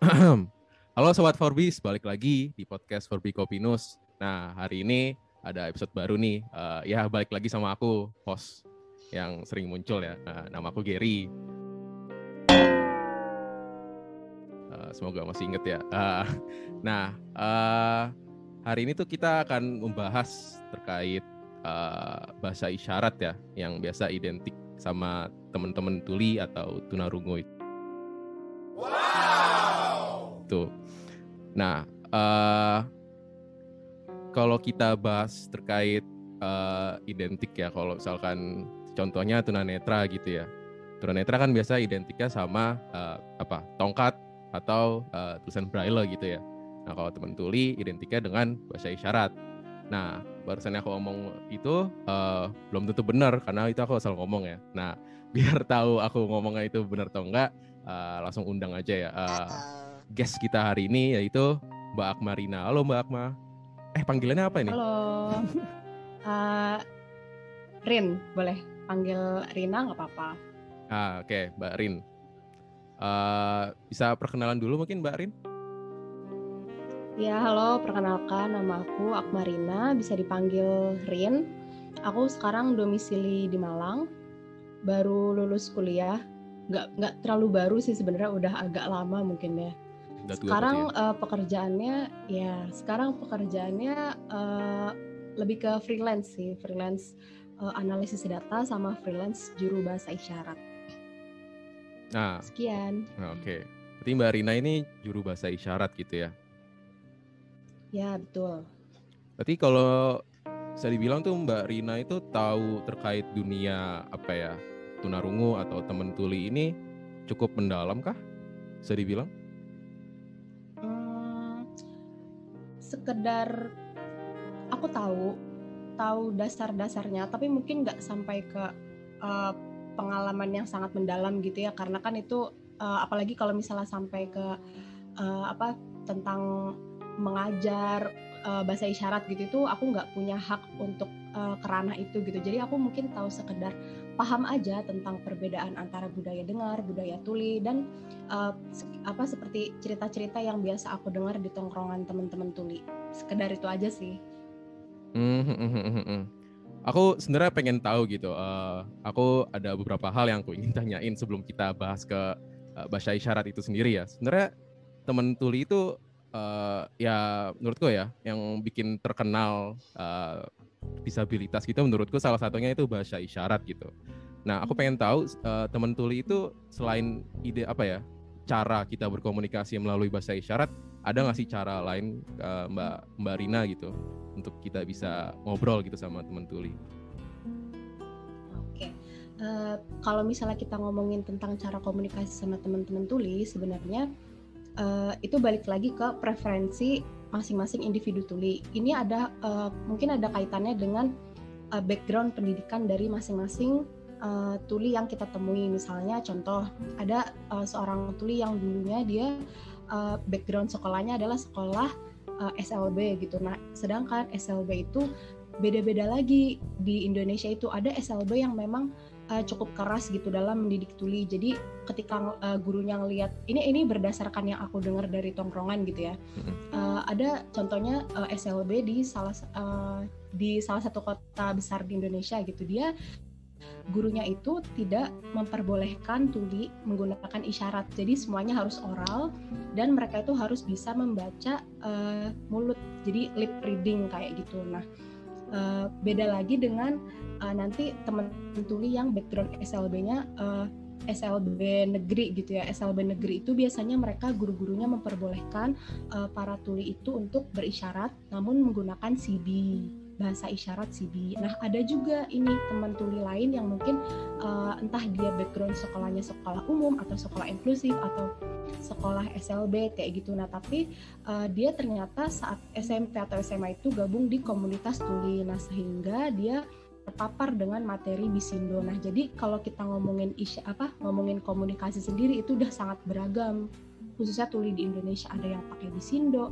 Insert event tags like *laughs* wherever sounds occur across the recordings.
*clears throat* Halo Sobat Forbis, balik lagi di podcast Forbi Kopinus. Nah, hari ini ada episode baru nih. Uh, ya, balik lagi sama aku, host yang sering muncul ya. Nah, nama aku Gary. Uh, semoga masih inget ya. Uh, nah, uh, hari ini tuh kita akan membahas terkait uh, bahasa isyarat ya, yang biasa identik sama teman-teman tuli atau tunarungu itu. Tuh. Nah, uh, kalau kita bahas terkait uh, identik ya, kalau misalkan contohnya tunanetra gitu ya. Tunanetra kan biasa identiknya sama uh, apa? tongkat atau uh, tulisan braille gitu ya. Nah, kalau teman tuli identiknya dengan bahasa isyarat. Nah, barusan aku ngomong itu uh, belum tentu benar karena itu aku asal ngomong ya. Nah, *laughs* biar tahu aku ngomongnya itu benar atau enggak, uh, langsung undang aja ya. Uh, guest kita hari ini yaitu Mbak Akmarina. Halo Mbak Akma. Eh panggilannya apa ini? Halo. Uh, *laughs* Rin, boleh panggil Rina nggak apa-apa. Ah, oke, okay. Mbak Rin. Uh, bisa perkenalan dulu mungkin Mbak Rin? Ya, halo, perkenalkan nama aku Akmarina, bisa dipanggil Rin. Aku sekarang domisili di Malang, baru lulus kuliah. Nggak, nggak terlalu baru sih sebenarnya, udah agak lama mungkin ya. Sekarang ya? uh, pekerjaannya, ya sekarang pekerjaannya uh, lebih ke freelance sih, freelance uh, analisis data sama freelance juru bahasa isyarat. Nah, sekian. Nah, Oke, okay. berarti Mbak Rina ini juru bahasa isyarat gitu ya? Ya, betul. Berarti kalau bisa dibilang tuh Mbak Rina itu tahu terkait dunia apa ya tunarungu atau temen tuli ini cukup mendalam kah? Bisa dibilang? Sekedar aku tahu tahu dasar-dasarnya, tapi mungkin nggak sampai ke uh, pengalaman yang sangat mendalam gitu ya, karena kan itu uh, apalagi kalau misalnya sampai ke uh, apa tentang mengajar uh, bahasa isyarat gitu itu aku nggak punya hak untuk uh, kerana itu gitu. Jadi aku mungkin tahu sekedar paham aja tentang perbedaan antara budaya dengar budaya tuli dan uh, apa seperti cerita-cerita yang biasa aku dengar di tongkrongan teman-teman tuli. Sekedar itu aja sih. Hmm, hmm, hmm, aku sebenarnya pengen tahu gitu uh, aku ada beberapa hal yang aku ingin *laughs* tanyain sebelum kita bahas ke uh, bahasa isyarat itu sendiri ya. Sebenarnya teman tuli itu uh, ya menurutku ya yang bikin terkenal uh, disabilitas gitu menurutku salah satunya itu bahasa isyarat gitu. Nah aku pengen tahu uh, teman tuli itu selain ide apa ya cara kita berkomunikasi melalui bahasa isyarat ada nggak sih cara lain uh, Mbak Mbak Rina gitu untuk kita bisa ngobrol gitu sama teman tuli? Oke, uh, kalau misalnya kita ngomongin tentang cara komunikasi sama teman-teman tuli sebenarnya uh, itu balik lagi ke preferensi masing-masing individu tuli. Ini ada uh, mungkin ada kaitannya dengan uh, background pendidikan dari masing-masing uh, tuli yang kita temui. Misalnya contoh ada uh, seorang tuli yang dulunya dia uh, background sekolahnya adalah sekolah uh, SLB gitu. Nah, sedangkan SLB itu beda-beda lagi di Indonesia itu ada SLB yang memang uh, cukup keras gitu dalam mendidik tuli. Jadi ketika uh, gurunya ngelihat ini ini berdasarkan yang aku dengar dari tongkrongan gitu ya. Uh, ada contohnya uh, SLB di salah uh, di salah satu kota besar di Indonesia gitu. Dia gurunya itu tidak memperbolehkan tuli menggunakan isyarat. Jadi semuanya harus oral dan mereka itu harus bisa membaca uh, mulut. Jadi lip reading kayak gitu. Nah, uh, beda lagi dengan uh, nanti teman tuli yang background SLB-nya uh, eh, SLB negeri gitu ya SLB negeri itu biasanya mereka guru-gurunya memperbolehkan uh, para tuli itu untuk berisyarat namun menggunakan CB bahasa isyarat CB. Nah ada juga ini teman tuli lain yang mungkin uh, entah dia background sekolahnya sekolah umum atau sekolah inklusif atau sekolah SLB kayak gitu. Nah tapi uh, dia ternyata saat SMP atau SMA itu gabung di komunitas tuli. Nah sehingga dia terpapar dengan materi bisindo. Nah, jadi kalau kita ngomongin isya apa ngomongin komunikasi sendiri itu udah sangat beragam. Khususnya tuli di Indonesia ada yang pakai bisindo,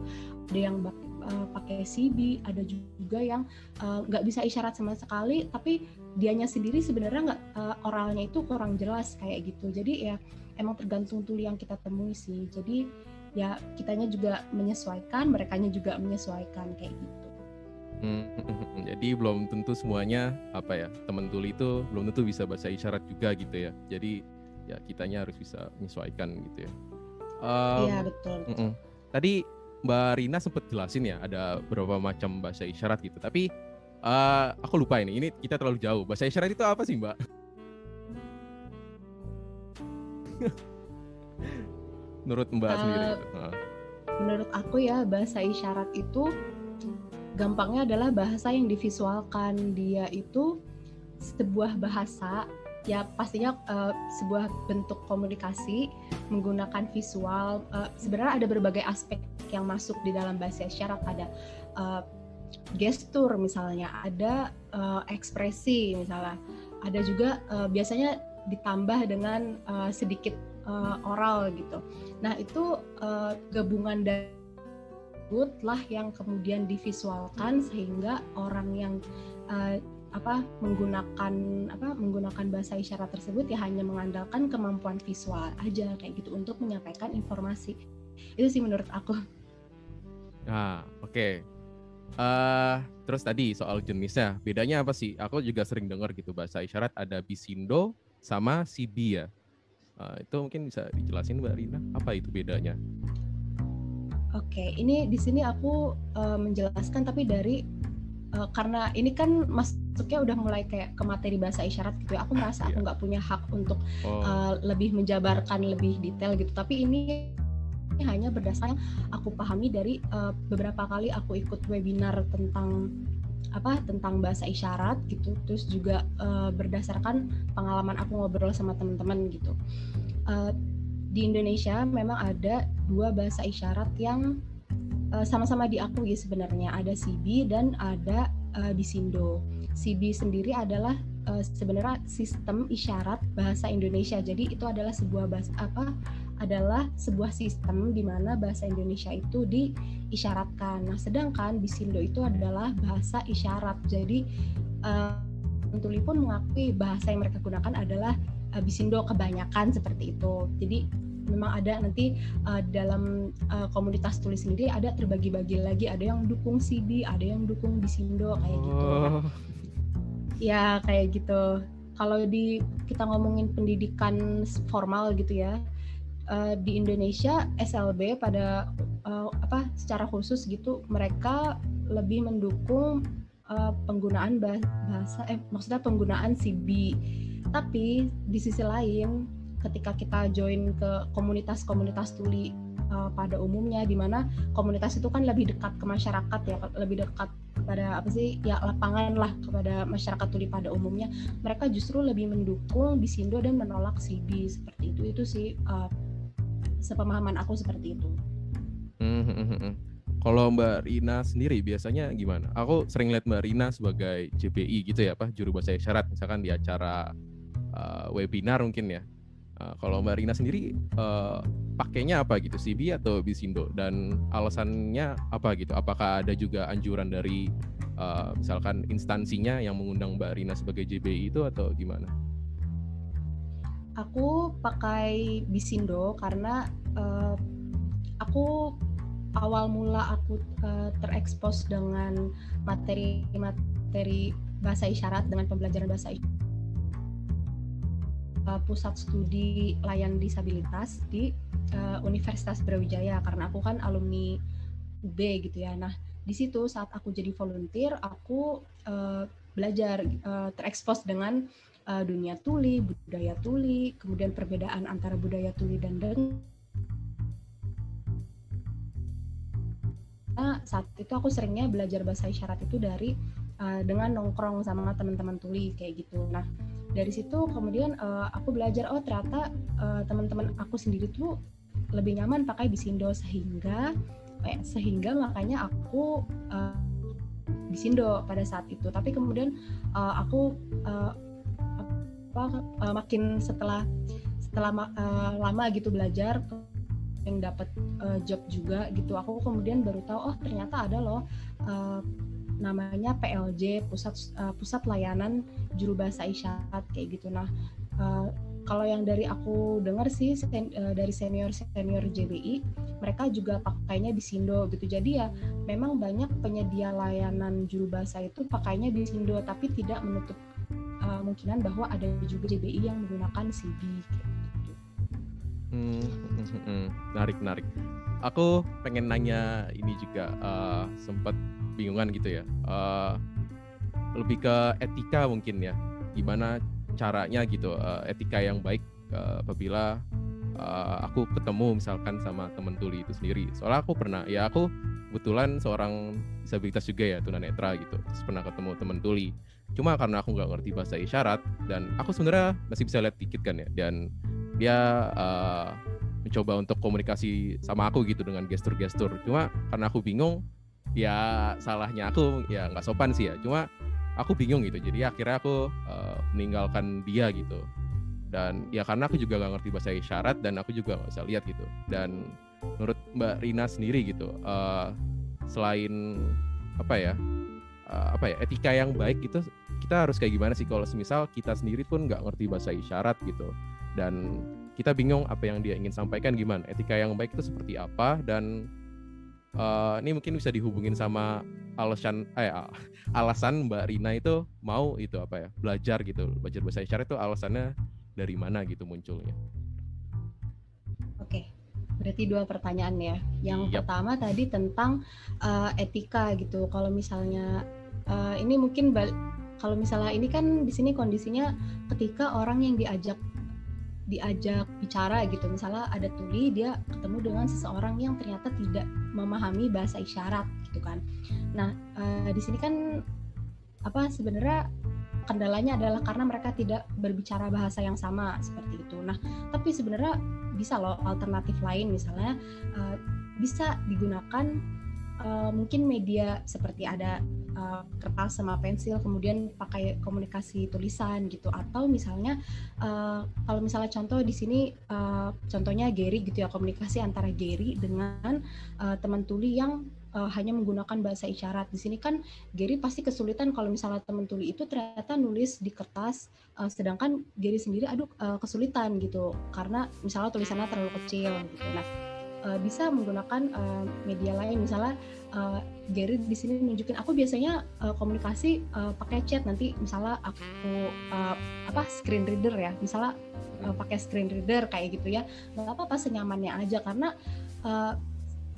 ada yang uh, pakai CB, ada juga yang eh, nggak uh, bisa isyarat sama sekali, tapi dianya sendiri sebenarnya nggak uh, oralnya itu kurang jelas kayak gitu. Jadi ya emang tergantung tuli yang kita temui sih. Jadi ya kitanya juga menyesuaikan mereka juga menyesuaikan kayak gitu Hmm, *laughs* jadi belum tentu semuanya apa ya teman tuli itu belum tentu bisa bahasa isyarat juga gitu ya. Jadi ya kitanya harus bisa menyesuaikan gitu ya. Um, iya betul. Uh -uh. Tadi Mbak Rina sempat jelasin ya ada beberapa macam bahasa isyarat gitu. Tapi uh, aku lupa ini. Ini kita terlalu jauh. Bahasa isyarat itu apa sih Mbak? *laughs* menurut Mbak uh, sendiri. Uh. Menurut aku ya bahasa isyarat itu gampangnya adalah bahasa yang divisualkan. Dia itu sebuah bahasa ya pastinya uh, sebuah bentuk komunikasi menggunakan visual. Uh, sebenarnya ada berbagai aspek yang masuk di dalam bahasa isyarat ada uh, gestur misalnya ada uh, ekspresi misalnya. Ada juga uh, biasanya ditambah dengan uh, sedikit uh, oral gitu. Nah itu uh, gabungan dari lah yang kemudian divisualkan sehingga orang yang uh, apa menggunakan apa menggunakan bahasa isyarat tersebut ya hanya mengandalkan kemampuan visual aja kayak gitu untuk menyampaikan informasi itu sih menurut aku. Ah oke. Okay. Uh, eh, terus tadi soal jenisnya bedanya apa sih? Aku juga sering dengar gitu bahasa isyarat ada bisindo sama sibi ya. Uh, itu mungkin bisa dijelasin Mbak Rina apa itu bedanya? Oke, ini di sini aku uh, menjelaskan tapi dari uh, karena ini kan masuknya udah mulai kayak ke materi bahasa isyarat gitu ya. Aku merasa aku iya. nggak punya hak untuk oh. uh, lebih menjabarkan lebih detail gitu. Tapi ini hanya berdasarkan aku pahami dari uh, beberapa kali aku ikut webinar tentang apa tentang bahasa isyarat gitu. Terus juga uh, berdasarkan pengalaman aku ngobrol sama teman-teman gitu. Uh, di Indonesia memang ada dua bahasa isyarat yang uh, sama-sama diakui sebenarnya ada CB dan ada uh, Bisindo. CB sendiri adalah uh, sebenarnya sistem isyarat bahasa Indonesia. Jadi itu adalah sebuah bahasa apa? adalah sebuah sistem di mana bahasa Indonesia itu diisyaratkan. Nah, sedangkan Bisindo itu adalah bahasa isyarat. Jadi uh, Tuli pun mengakui bahasa yang mereka gunakan adalah uh, Bisindo kebanyakan seperti itu. Jadi memang ada nanti uh, dalam uh, komunitas tulis sendiri ada terbagi-bagi lagi ada yang dukung CB ada yang dukung Bisindo kayak gitu. oh. gitu ya kayak gitu kalau di kita ngomongin pendidikan formal gitu ya uh, di Indonesia SLB pada uh, apa secara khusus gitu mereka lebih mendukung uh, penggunaan bahasa eh maksudnya penggunaan CB tapi di sisi lain ketika kita join ke komunitas-komunitas tuli uh, pada umumnya di mana komunitas itu kan lebih dekat ke masyarakat ya lebih dekat kepada apa sih ya lapangan lah kepada masyarakat tuli pada umumnya mereka justru lebih mendukung Bisindo dan menolak CB seperti itu itu sih uh, sepemahaman aku seperti itu. Hmm, hmm, hmm, Kalau Mbak Rina sendiri biasanya gimana? Aku sering lihat Mbak Rina sebagai JPI gitu ya, apa juru bahasa isyarat misalkan di acara uh, webinar mungkin ya Uh, kalau Mbak Rina sendiri uh, pakainya apa gitu, CB atau Bisindo? Dan alasannya apa gitu? Apakah ada juga anjuran dari uh, misalkan instansinya yang mengundang Mbak Rina sebagai JBI itu atau gimana? Aku pakai Bisindo karena uh, aku awal mula aku uh, terekspos dengan materi-materi bahasa isyarat dengan pembelajaran bahasa isyarat uh, pusat studi layan disabilitas di uh, Universitas Brawijaya karena aku kan alumni UB gitu ya. Nah, di situ saat aku jadi volunteer, aku uh, belajar uh, terekspos dengan uh, dunia tuli, budaya tuli, kemudian perbedaan antara budaya tuli dan deng. Nah, saat itu aku seringnya belajar bahasa isyarat itu dari uh, dengan nongkrong sama teman-teman tuli kayak gitu. Nah, dari situ kemudian uh, aku belajar oh ternyata uh, teman-teman aku sendiri tuh lebih nyaman pakai bisindo sehingga eh, sehingga makanya aku uh, bisindo pada saat itu. Tapi kemudian uh, aku uh, apa uh, makin setelah setelah uh, lama gitu belajar yang dapat uh, job juga gitu aku kemudian baru tahu oh ternyata ada loh uh, namanya PLJ pusat uh, pusat layanan juru bahasa isyarat kayak gitu nah uh, kalau yang dari aku dengar sih sen, uh, dari senior senior JBI mereka juga pakainya di Sindo gitu jadi ya memang banyak penyedia layanan juru bahasa itu pakainya di Sindo tapi tidak menutup uh, kemungkinan bahwa ada juga JBI yang menggunakan gitu. Hmm, hmm, *laughs* menarik menarik. Aku pengen nanya ini juga uh, sempat bingungan gitu ya. Uh, lebih ke etika mungkin ya. Gimana caranya gitu uh, etika yang baik uh, apabila uh, aku ketemu misalkan sama temen tuli itu sendiri. Soalnya aku pernah ya aku kebetulan seorang disabilitas juga ya tunanetra gitu. Terus pernah ketemu temen tuli. Cuma karena aku nggak ngerti bahasa isyarat dan aku sebenarnya masih bisa lihat dikit kan ya dan dia uh, mencoba untuk komunikasi sama aku gitu dengan gestur-gestur. Cuma karena aku bingung ya salahnya aku ya nggak sopan sih ya. Cuma aku bingung gitu. Jadi akhirnya aku uh, meninggalkan dia gitu. Dan ya karena aku juga gak ngerti bahasa isyarat dan aku juga nggak bisa lihat gitu. Dan menurut Mbak Rina sendiri gitu uh, selain apa ya uh, apa ya etika yang baik itu kita harus kayak gimana sih? Kalau semisal kita sendiri pun nggak ngerti bahasa isyarat gitu dan kita bingung apa yang dia ingin sampaikan gimana? Etika yang baik itu seperti apa? Dan uh, ini mungkin bisa dihubungin sama alasan eh, *laughs* alasan Mbak Rina itu mau itu apa ya? Belajar gitu. Belajar bahasa isyarat itu alasannya dari mana gitu munculnya? Oke berarti dua pertanyaan ya. Yang yep. pertama tadi tentang uh, etika gitu. Kalau misalnya uh, ini mungkin kalau misalnya ini kan di sini kondisinya ketika orang yang diajak diajak bicara gitu. Misalnya ada tuli dia ketemu dengan seseorang yang ternyata tidak memahami bahasa isyarat gitu kan. Nah uh, di sini kan apa sebenarnya kendalanya adalah karena mereka tidak berbicara bahasa yang sama seperti itu. Nah tapi sebenarnya bisa loh alternatif lain. Misalnya uh, bisa digunakan uh, mungkin media seperti ada uh, kertas sama pensil kemudian pakai komunikasi tulisan gitu atau misalnya uh, kalau misalnya contoh di sini uh, contohnya Gary gitu ya komunikasi antara Gary dengan uh, teman tuli yang uh, hanya menggunakan bahasa isyarat. Di sini kan Gary pasti kesulitan kalau misalnya teman tuli itu ternyata nulis di kertas, uh, sedangkan Gary sendiri aduh uh, kesulitan gitu karena misalnya tulisannya terlalu kecil gitu. Nah uh, bisa menggunakan uh, media lain. Misalnya uh, Gary di sini nunjukin aku biasanya uh, komunikasi uh, pakai chat. Nanti misalnya aku uh, apa screen reader ya. Misalnya uh, pakai screen reader kayak gitu ya. Nggak apa-apa senyamannya aja. Karena uh,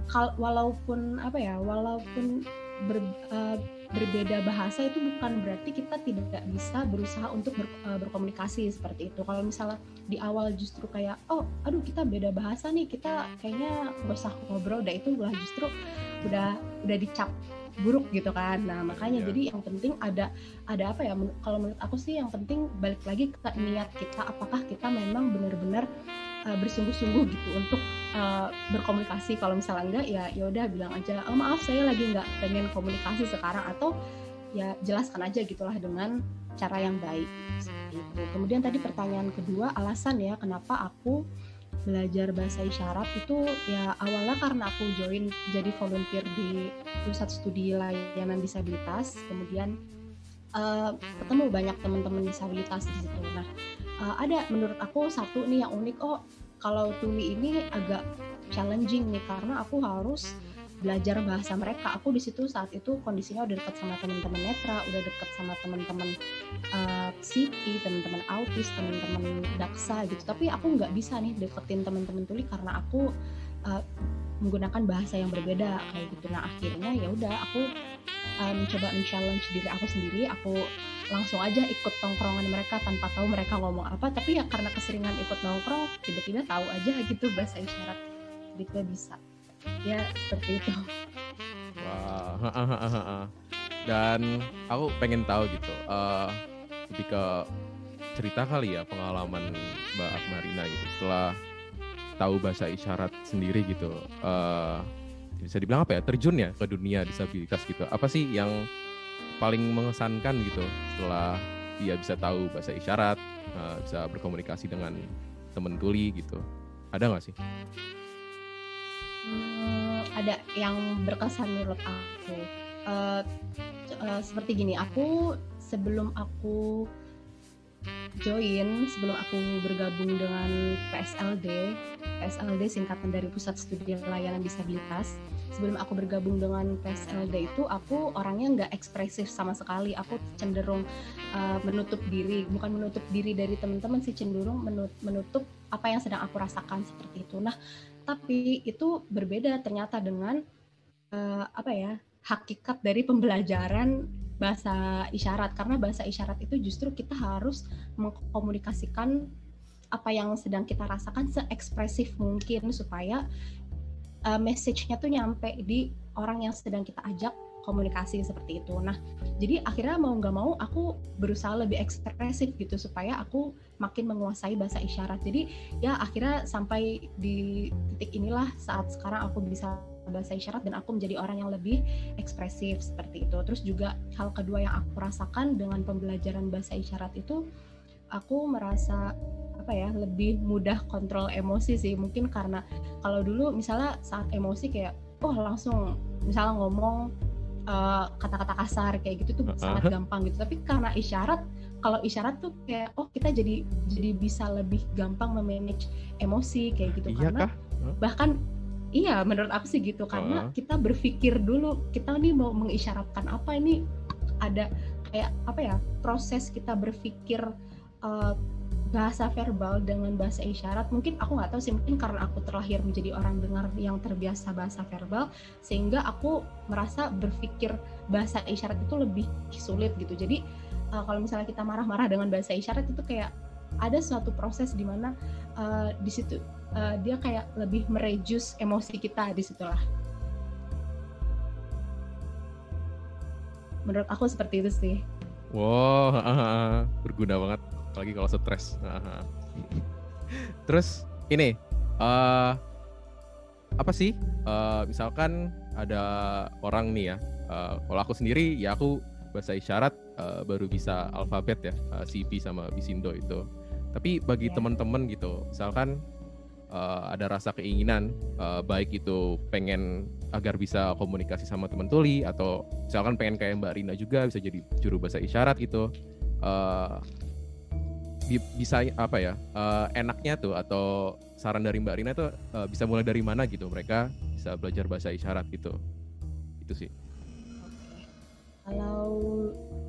kal walaupun apa ya walaupun ber, uh, berbeda bahasa itu bukan berarti kita tidak bisa berusaha untuk ber, uh, berkomunikasi seperti itu. Kalau misalnya di awal justru kayak oh aduh kita beda bahasa nih kita kayaknya gak usah ngobrol, udah itu udah justru udah udah dicap buruk gitu kan. Nah makanya yeah. jadi yang penting ada ada apa ya? Kalau menurut aku sih yang penting balik lagi ke niat kita. Apakah kita memang benar-benar uh, bersungguh-sungguh gitu untuk uh, berkomunikasi. Kalau misalnya enggak ya ya udah bilang aja oh, maaf saya lagi nggak pengen komunikasi sekarang atau ya jelaskan aja gitulah dengan cara yang baik. Seperti itu kemudian tadi pertanyaan kedua alasan ya kenapa aku belajar bahasa isyarat itu ya awalnya karena aku join jadi volunteer di pusat studi layanan disabilitas. Kemudian uh, ketemu banyak teman-teman disabilitas di situ. Nah uh, ada menurut aku satu nih yang unik oh kalau tuli ini agak challenging nih karena aku harus belajar bahasa mereka. Aku di situ saat itu kondisinya udah deket sama teman-teman netra, udah deket sama teman-teman uh, psiki, teman-teman autis, teman-teman daksa gitu. Tapi aku nggak bisa nih deketin teman-teman tuli karena aku uh, menggunakan bahasa yang berbeda kayak gitu. Nah akhirnya ya udah aku uh, mencoba men-challenge diri aku sendiri. Aku langsung aja ikut tongkrongan mereka tanpa tahu mereka ngomong apa. Tapi ya karena keseringan ikut nongkrong tiba-tiba tahu aja gitu bahasa isyarat. Tiba-tiba bisa. Ya seperti itu. Wah dan aku pengen tahu gitu uh, lebih cerita kali ya pengalaman Mbak Akmarina gitu. Setelah tahu bahasa isyarat sendiri gitu uh, bisa dibilang apa ya terjun ya ke dunia disabilitas gitu apa sih yang paling mengesankan gitu setelah dia bisa tahu bahasa isyarat, uh, bisa berkomunikasi dengan temen tuli gitu. Ada nggak sih? Hmm, ada yang berkesan menurut aku. Uh, uh, seperti gini, aku sebelum aku join sebelum aku bergabung dengan PSLD PSLD singkatan dari Pusat Studi Layanan Disabilitas. Sebelum aku bergabung dengan PSLD itu aku orangnya nggak ekspresif sama sekali. Aku cenderung uh, menutup diri. Bukan menutup diri dari teman-teman sih cenderung menutup apa yang sedang aku rasakan seperti itu. Nah tapi itu berbeda ternyata dengan uh, apa ya hakikat dari pembelajaran bahasa isyarat karena bahasa isyarat itu justru kita harus mengkomunikasikan apa yang sedang kita rasakan seekspresif mungkin supaya uh, message-nya tuh nyampe di orang yang sedang kita ajak komunikasi seperti itu. Nah, jadi akhirnya mau nggak mau aku berusaha lebih ekspresif gitu supaya aku makin menguasai bahasa isyarat. Jadi ya akhirnya sampai di titik inilah saat sekarang aku bisa bahasa isyarat dan aku menjadi orang yang lebih ekspresif seperti itu. Terus juga hal kedua yang aku rasakan dengan pembelajaran bahasa isyarat itu aku merasa apa ya lebih mudah kontrol emosi sih. Mungkin karena kalau dulu misalnya saat emosi kayak oh langsung misalnya ngomong eh, kata-kata uh, kasar kayak gitu tuh uh -huh. sangat gampang gitu. Tapi karena isyarat kalau isyarat tuh kayak oh kita jadi jadi bisa lebih gampang memanage emosi kayak gitu. Iya karena bahkan iya menurut aku sih gitu. Karena uh. kita berpikir dulu kita nih mau mengisyaratkan apa ini ada kayak apa ya proses kita berpikir uh, bahasa verbal dengan bahasa isyarat. Mungkin aku nggak tahu sih mungkin karena aku terlahir menjadi orang dengar yang terbiasa bahasa verbal sehingga aku merasa berpikir bahasa isyarat itu lebih sulit gitu. Jadi uh, kalau misalnya kita marah-marah dengan bahasa isyarat itu kayak ada suatu proses di mana uh, di situ uh, dia kayak lebih merejus emosi kita di situlah. Menurut aku seperti itu sih. Wow berguna banget apalagi kalau stres. Terus ini uh, apa sih? Uh, misalkan ada orang nih ya uh, kalau aku sendiri ya aku bahasa isyarat uh, baru bisa alfabet ya uh, CP sama Bisindo itu. Tapi bagi yeah. teman-teman gitu misalkan uh, ada rasa keinginan uh, baik itu pengen agar bisa komunikasi sama teman tuli atau misalkan pengen kayak Mbak Rina juga bisa jadi juru bahasa isyarat gitu uh, bisa apa ya uh, enaknya tuh atau saran dari Mbak Rina tuh uh, bisa mulai dari mana gitu mereka bisa belajar bahasa isyarat gitu. Itu sih kalau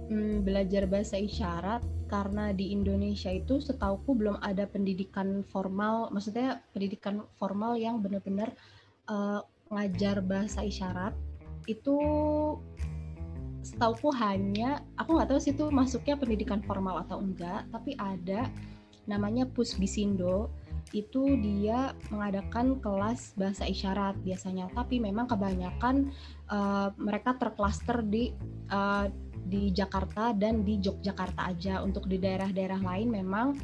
hmm, belajar bahasa isyarat karena di Indonesia itu setauku belum ada pendidikan formal maksudnya pendidikan formal yang benar-benar uh, ngajar bahasa isyarat itu setauku hanya aku nggak tahu sih itu masuknya pendidikan formal atau enggak tapi ada namanya Pusbisindo itu dia mengadakan kelas bahasa isyarat biasanya. Tapi memang kebanyakan uh, mereka terklaster di uh, di Jakarta dan di Yogyakarta aja. Untuk di daerah-daerah lain memang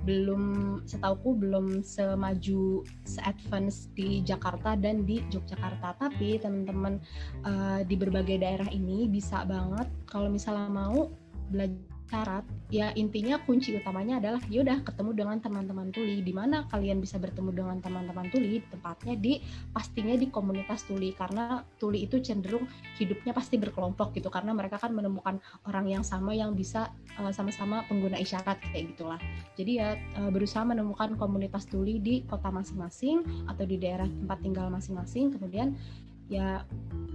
belum setauku belum semaju se-advance di Jakarta dan di Yogyakarta. Tapi teman-teman uh, di berbagai daerah ini bisa banget kalau misalnya mau belajar syarat ya intinya kunci utamanya adalah yaudah ketemu dengan teman-teman tuli. Di mana kalian bisa bertemu dengan teman-teman tuli? Tempatnya di pastinya di komunitas tuli. Karena tuli itu cenderung hidupnya pasti berkelompok gitu. Karena mereka kan menemukan orang yang sama yang bisa uh, sama-sama pengguna isyarat kayak gitulah. Jadi ya uh, berusaha menemukan komunitas tuli di kota masing-masing atau di daerah tempat tinggal masing-masing. Kemudian ya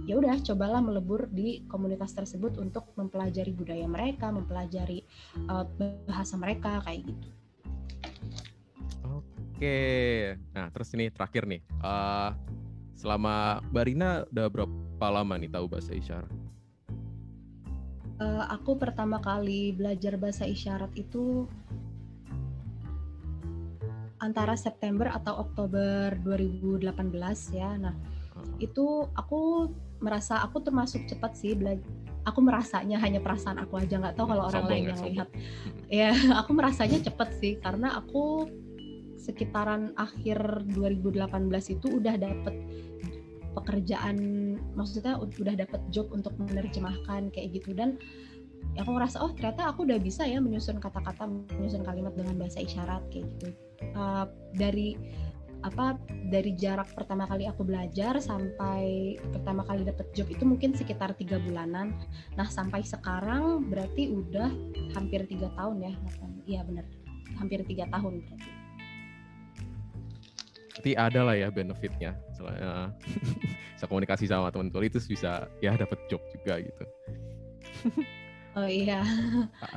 ya udah cobalah melebur di komunitas tersebut untuk mempelajari budaya mereka, mempelajari uh, bahasa mereka kayak gitu. Oke, nah terus ini terakhir nih, uh, selama Barina udah berapa lama nih tahu bahasa isyarat? Uh, aku pertama kali belajar bahasa isyarat itu antara September atau Oktober 2018 ya. Nah, itu aku merasa aku termasuk cepat sih belajar aku merasanya hanya perasaan aku aja nggak tahu kalau orang sombong lain ya, yang sombong. lihat. Ya *laughs* aku merasanya cepet sih karena aku sekitaran akhir 2018 itu udah dapet pekerjaan maksudnya udah dapet job untuk menerjemahkan kayak gitu. Dan aku ngerasa oh ternyata aku udah bisa ya menyusun kata-kata menyusun kalimat dengan bahasa isyarat kayak gitu. Uh, dari apa dari jarak pertama kali aku belajar sampai pertama kali dapet job itu mungkin sekitar tiga bulanan. Nah sampai sekarang berarti udah hampir tiga tahun ya, iya benar, hampir tiga tahun berarti. Berarti ada lah ya benefitnya, soalnya *laughs* bisa komunikasi sama teman teman itu bisa ya dapet job juga gitu. *laughs* Oh iya,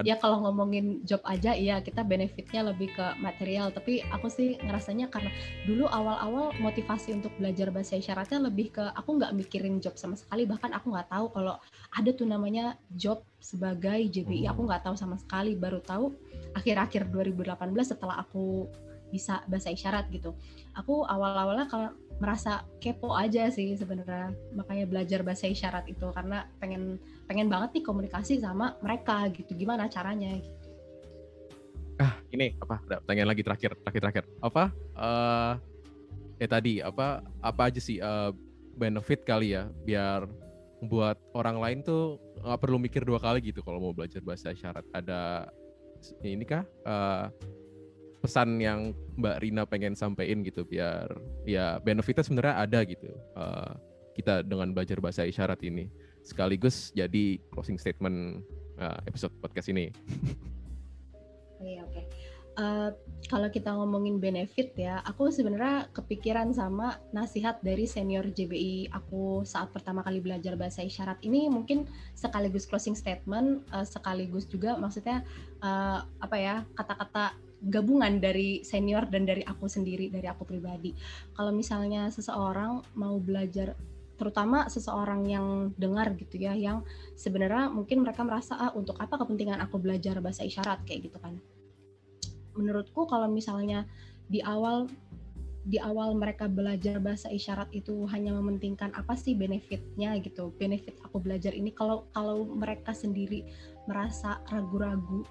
ya kalau ngomongin job aja, iya kita benefitnya lebih ke material. Tapi aku sih ngerasanya karena dulu awal-awal motivasi untuk belajar bahasa isyaratnya lebih ke aku nggak mikirin job sama sekali. Bahkan aku nggak tahu kalau ada tuh namanya job sebagai JBI. Aku nggak tahu sama sekali. Baru tahu akhir-akhir 2018 setelah aku bisa bahasa isyarat gitu. Aku awal-awalnya kalau merasa kepo aja sih sebenarnya makanya belajar bahasa isyarat itu karena pengen pengen banget nih komunikasi sama mereka gitu gimana caranya gitu. ah ini apa ada pertanyaan lagi terakhir terakhir terakhir apa uh, eh tadi apa apa aja sih uh, benefit kali ya biar buat orang lain tuh nggak perlu mikir dua kali gitu kalau mau belajar bahasa isyarat ada ini kah uh, pesan yang Mbak Rina pengen sampaikan gitu biar ya benefitnya sebenarnya ada gitu uh, kita dengan belajar bahasa isyarat ini sekaligus jadi closing statement uh, episode podcast ini. Iya oke. Okay. Uh, kalau kita ngomongin benefit ya, aku sebenarnya kepikiran sama nasihat dari senior JBI aku saat pertama kali belajar bahasa isyarat ini mungkin sekaligus closing statement, uh, sekaligus juga maksudnya uh, apa ya kata-kata gabungan dari senior dan dari aku sendiri, dari aku pribadi. Kalau misalnya seseorang mau belajar terutama seseorang yang dengar gitu ya yang sebenarnya mungkin mereka merasa ah untuk apa kepentingan aku belajar bahasa isyarat? Kayak gitu kan. Menurutku kalau misalnya di awal di awal mereka belajar bahasa isyarat itu hanya mementingkan apa sih benefitnya gitu benefit aku belajar ini. Kalau kalau mereka sendiri merasa ragu-ragu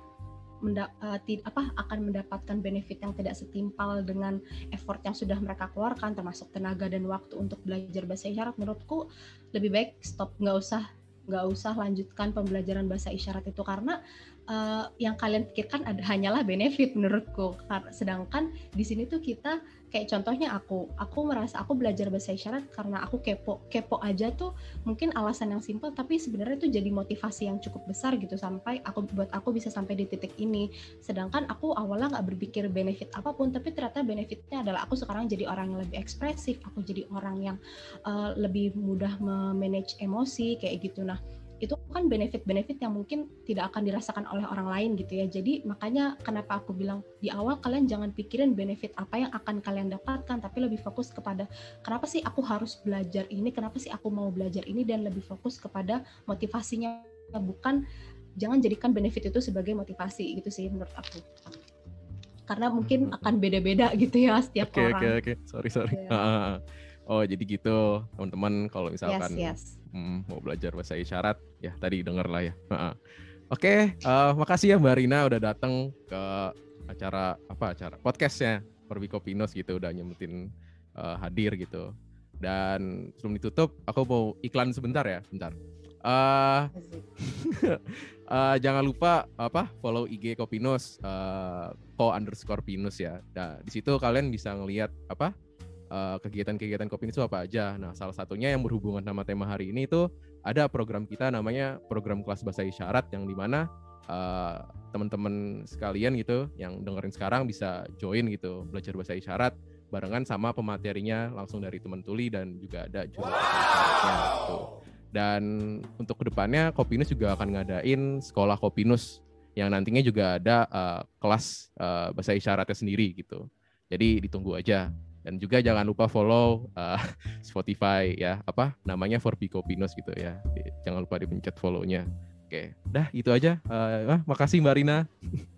uh, apa akan mendapatkan benefit yang tidak setimpal dengan effort yang sudah mereka keluarkan termasuk tenaga dan waktu untuk belajar bahasa isyarat menurutku lebih baik stop nggak usah nggak usah lanjutkan pembelajaran bahasa isyarat itu karena uh, yang kalian pikirkan ada hanyalah benefit menurutku. Sedangkan di sini tuh kita kayak contohnya aku, aku merasa aku belajar bahasa isyarat karena aku kepo, kepo aja tuh mungkin alasan yang simpel tapi sebenarnya itu jadi motivasi yang cukup besar gitu sampai aku buat aku bisa sampai di titik ini. Sedangkan aku awalnya nggak berpikir benefit apa pun tapi ternyata benefitnya adalah aku sekarang jadi orang yang lebih ekspresif, aku jadi orang yang uh, lebih mudah memanage emosi kayak gitu. Nah itu kan benefit-benefit yang mungkin tidak akan dirasakan oleh orang lain gitu ya. Jadi makanya kenapa aku bilang di awal kalian jangan pikirin benefit apa yang akan kalian dapatkan, tapi lebih fokus kepada kenapa sih aku harus belajar ini, kenapa sih aku mau belajar ini dan lebih fokus kepada motivasinya bukan jangan jadikan benefit itu sebagai motivasi gitu sih menurut aku. Karena mungkin akan beda-beda gitu ya setiap okay, orang. Oke okay, oke, okay. sorry sorry. Yeah. *laughs* Oh jadi gitu teman-teman kalau misalkan yes, yes. Mau belajar bahasa isyarat ya tadi denger lah ya. *laughs* Oke, okay, uh, eh, makasih ya Mbak Rina udah datang ke acara apa acara podcastnya Perbi Kopinos gitu udah nyemutin uh, hadir gitu. Dan sebelum ditutup aku mau iklan sebentar ya, bentar. Uh, uh, *laughs* jangan lupa apa follow IG Kopinos uh, ko underscore pinus ya. Nah di situ kalian bisa ngelihat apa Eh, kegiatan-kegiatan uh, Kopi itu apa aja. Nah, salah satunya yang berhubungan sama tema hari ini itu ada program kita namanya program kelas bahasa isyarat yang di mana uh, teman-teman sekalian gitu yang dengerin sekarang bisa join gitu belajar bahasa isyarat barengan sama pematerinya langsung dari teman tuli dan juga ada juru wow. gitu. Dan untuk ke depannya Kopinus juga akan ngadain sekolah Kopinus yang nantinya juga ada uh, kelas uh, bahasa isyaratnya sendiri gitu. Jadi ditunggu aja dan juga jangan lupa follow uh, *laughs* Spotify ya apa namanya For Pico Pinos gitu ya. Jangan lupa dipencet follow-nya. Oke dah itu aja. Uh, makasih Mbak Rina *laughs*